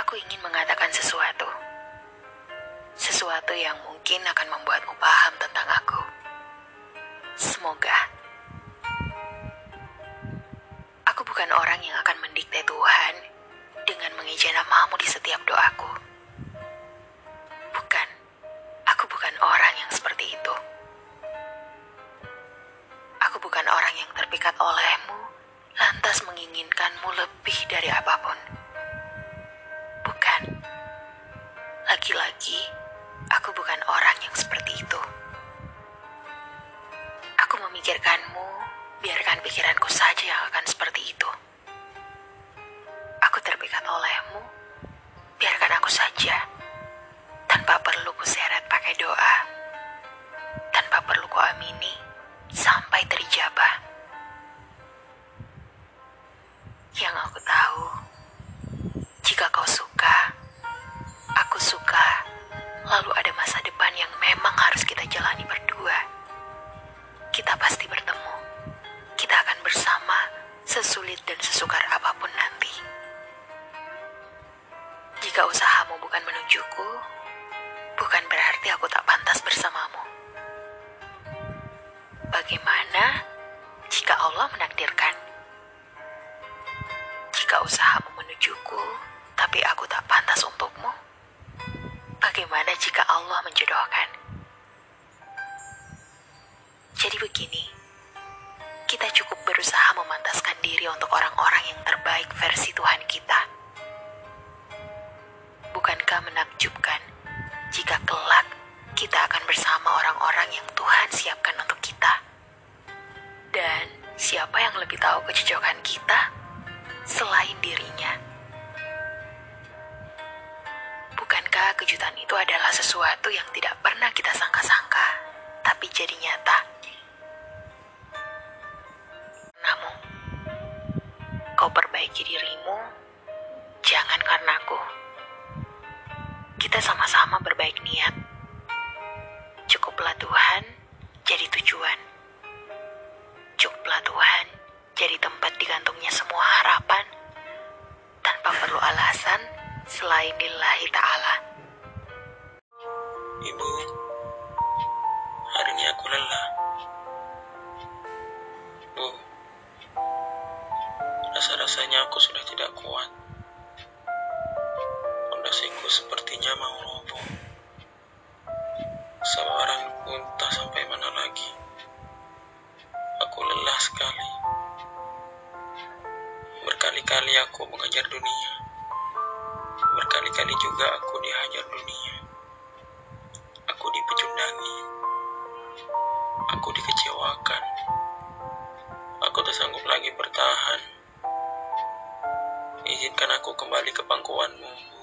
Aku ingin mengatakan sesuatu. Sesuatu yang mungkin akan membuatmu paham tentang aku. Semoga. Aku bukan orang yang akan mendikte Tuhan dengan mengeja namamu di setiap doaku. Bukan. Aku bukan orang yang seperti itu. Aku bukan orang yang terpikat olehmu, lantas menginginkanmu lebih dari apa pun. Lagi-lagi, aku bukan orang yang seperti itu. Aku memikirkanmu, biarkan pikiranku Bagaimana jika Allah menakdirkan? Jika usahamu menujuku, tapi aku tak pantas untukmu? Bagaimana jika Allah menjodohkan? Jadi begini, kita cukup berusaha memantaskan diri untuk orang-orang yang terbaik sesuatu yang tidak pernah kita sangka-sangka, tapi jadi nyata? Namun, kau perbaiki dirimu, jangan karena aku. Kita sama-sama berbaik niat. Cukuplah Tuhan jadi tujuan. Cukuplah Tuhan jadi tempat digantungnya semua harapan tanpa perlu alasan selain lillahi sepertinya mau roboh. Sabaranku entah sampai mana lagi. Aku lelah sekali. Berkali-kali aku mengejar dunia. Berkali-kali juga aku dihajar dunia. Aku dipecundangi. Aku dikecewakan. Aku tak sanggup lagi bertahan. Izinkan aku kembali ke pangkuanmu.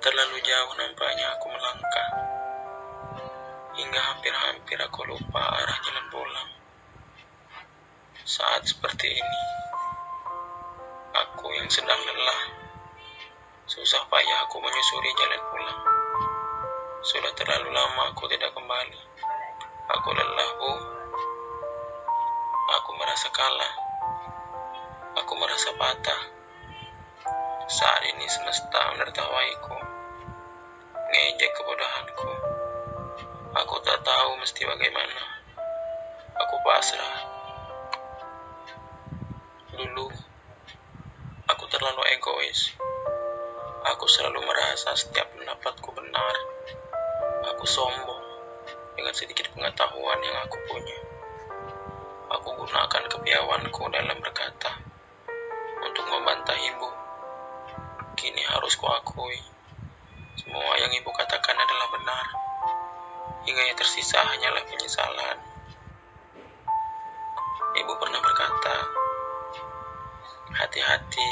Terlalu jauh nampaknya aku melangkah. Hingga hampir-hampir aku lupa arah jalan pulang. Saat seperti ini, aku yang sedang lelah. Susah payah aku menyusuri jalan pulang. Sudah terlalu lama aku tidak kembali. Aku lelah, Bu. Aku merasa kalah. Aku merasa patah. Saat ini semesta menertawaiku. Ngejek kebodohanku. Aku tak tahu mesti bagaimana. Aku pasrah. Dulu, aku terlalu egois. Aku selalu merasa setiap pendapatku benar. Aku sombong dengan sedikit pengetahuan yang aku punya. Aku gunakan kepiawanku dalam berkata untuk membantah ibu. Kini harus kuakui, semua yang ibu katakan adalah benar. Hingga yang tersisa hanyalah penyesalan. Ibu pernah berkata, hati-hati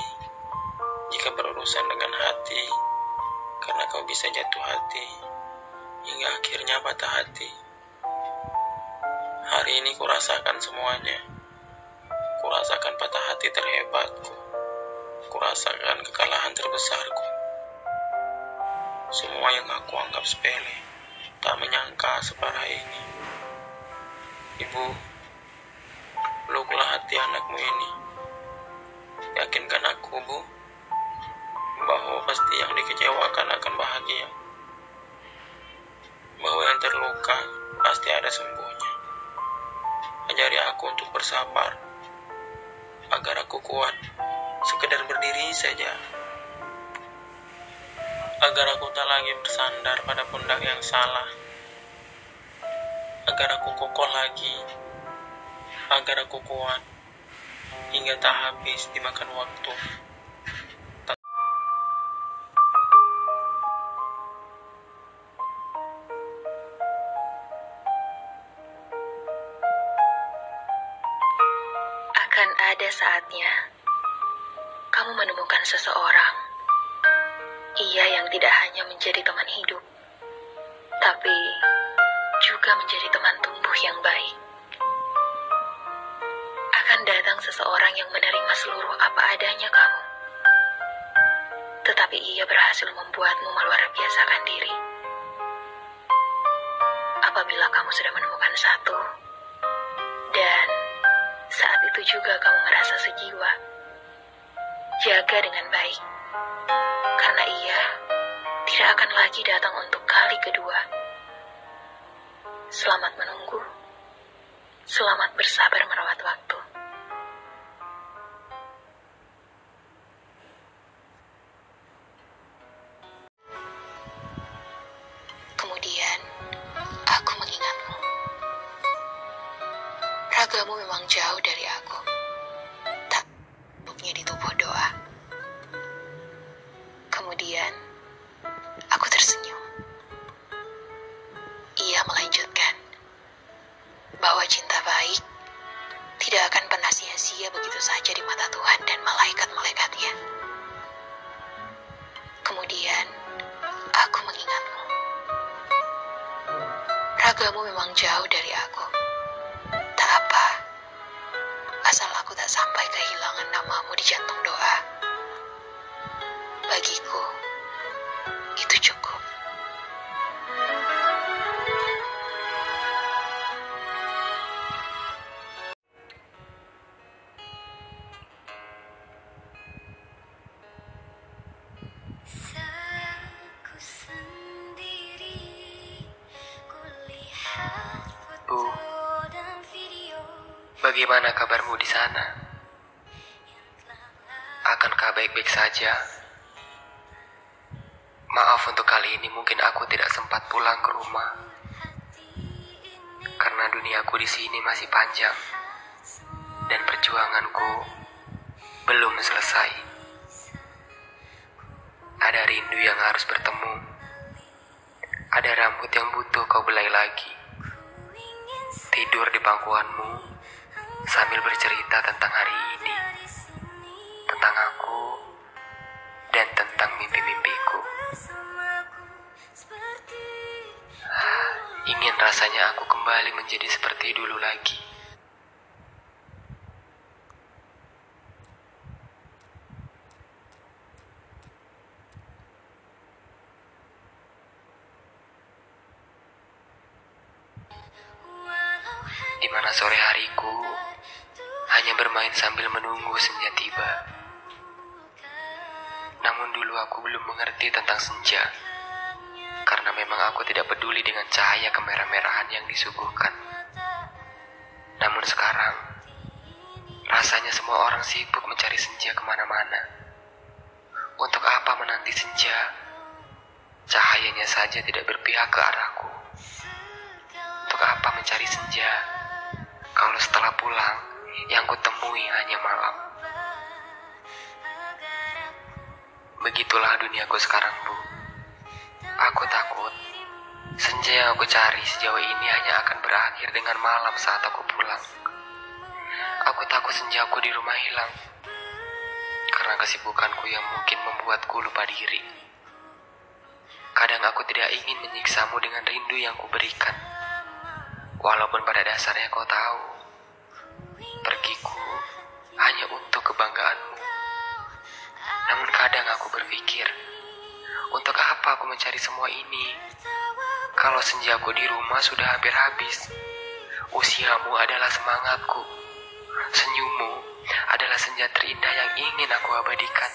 jika berurusan dengan hati, karena kau bisa jatuh hati, hingga akhirnya patah hati. Hari ini kurasakan semuanya. Kurasakan patah hati terhebatku. Kurasakan kekalahan terbesarku. Semua yang aku anggap sepele, tak menyangka separah ini. Ibu, peluklah hati anakmu ini. Yakin meyakinkan aku, Bu, bahwa pasti yang dikecewakan akan bahagia. Bahwa yang terluka pasti ada sembuhnya. Ajari aku untuk bersabar, agar aku kuat, sekedar berdiri saja. Agar aku tak lagi bersandar pada pundak yang salah. Agar aku kokoh lagi, agar aku kuat, hingga tak habis dimakan waktu. Juga menjadi teman tumbuh yang baik. Akan datang seseorang yang menerima seluruh apa adanya kamu. Tetapi ia berhasil membuatmu meluar biasakan diri. Apabila kamu sudah menemukan satu, dan saat itu juga kamu merasa sejiwa. Jaga dengan baik, karena ia tidak akan lagi datang untuk kali kedua. Selamat menunggu, selamat bersabar merawat waktu. Kemudian, aku mengingatmu. Ragamu memang jauh dari aku. Cinta baik tidak akan pernah sia-sia begitu saja di mata Tuhan dan malaikat-malaikatnya. Kemudian, aku mengingatmu. Ragamu memang jauh dari aku. Tak apa, asal aku tak sampai kehilangan namamu di jantung doa. Bu. Bagaimana kabarmu di sana? Akankah baik-baik saja? Maaf untuk kali ini mungkin aku tidak sempat pulang ke rumah karena duniaku di sini masih panjang dan perjuanganku belum selesai. Ada rindu yang harus bertemu. Ada rambut yang butuh kau belai lagi. Tidur di pangkuanmu sambil bercerita tentang hari ini, tentang aku, dan tentang mimpi-mimpiku. seperti Ingin rasanya aku kembali menjadi seperti dulu lagi. walau hanya Mana sore hariku hanya bermain sambil menunggu senja tiba. Namun dulu aku belum mengerti tentang senja. Karena memang aku tidak peduli dengan cahaya kemerah-merahan yang disuguhkan. Namun sekarang, rasanya semua orang sibuk mencari senja ke mana-mana. Untuk apa menanti senja? Cahayanya saja tidak berpihak ke arahku. Untuk apa mencari senja? Kalau setelah pulang, yang kutemui hanya malam. Begitulah duniaku sekarang, Bu. Aku takut senja yang aku cari sejauh ini hanya akan berakhir dengan malam saat aku pulang. Aku takut senjaku di rumah hilang karena kesibukanku yang mungkin membuatku lupa diri. Kadang aku tidak ingin menyiksamu dengan rindu yang kuberikan. Walaupun pada dasarnya kau tahu, pergiku hanya untuk kebanggaanmu. Namun kadang aku berpikir, untuk apa aku mencari semua ini? Kalau senjaku di rumah sudah hampir habis. Usiamu adalah semangatku. Senyummu adalah senja terindah yang ingin aku abadikan.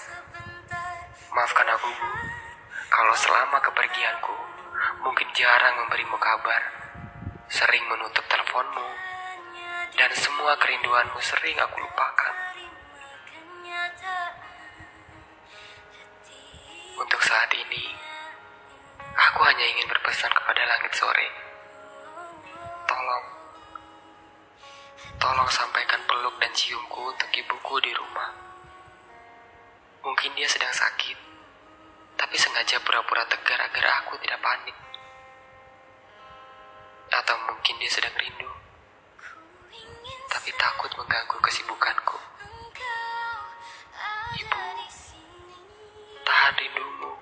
Maafkan aku, kalau selama kepergianku mungkin jarang memberimu kabar, sering menutup teleponmu, dan semua kerinduanmu sering aku lupakan. Untuk saat ini, aku hanya ingin berpesan kepada langit sore. Tolong, tolong sampaikan peluk dan ciumku untuk ibuku di rumah. Mungkin dia sedang sakit, tapi sengaja pura-pura tegar agar aku tidak panik. Atau mungkin dia sedang rindu, tapi takut mengganggu kesibukanku. Ibu, tahan rindumu.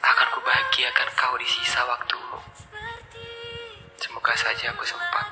Akan kubahagiakan kau di sisa waktumu. Semoga saja aku sembuh.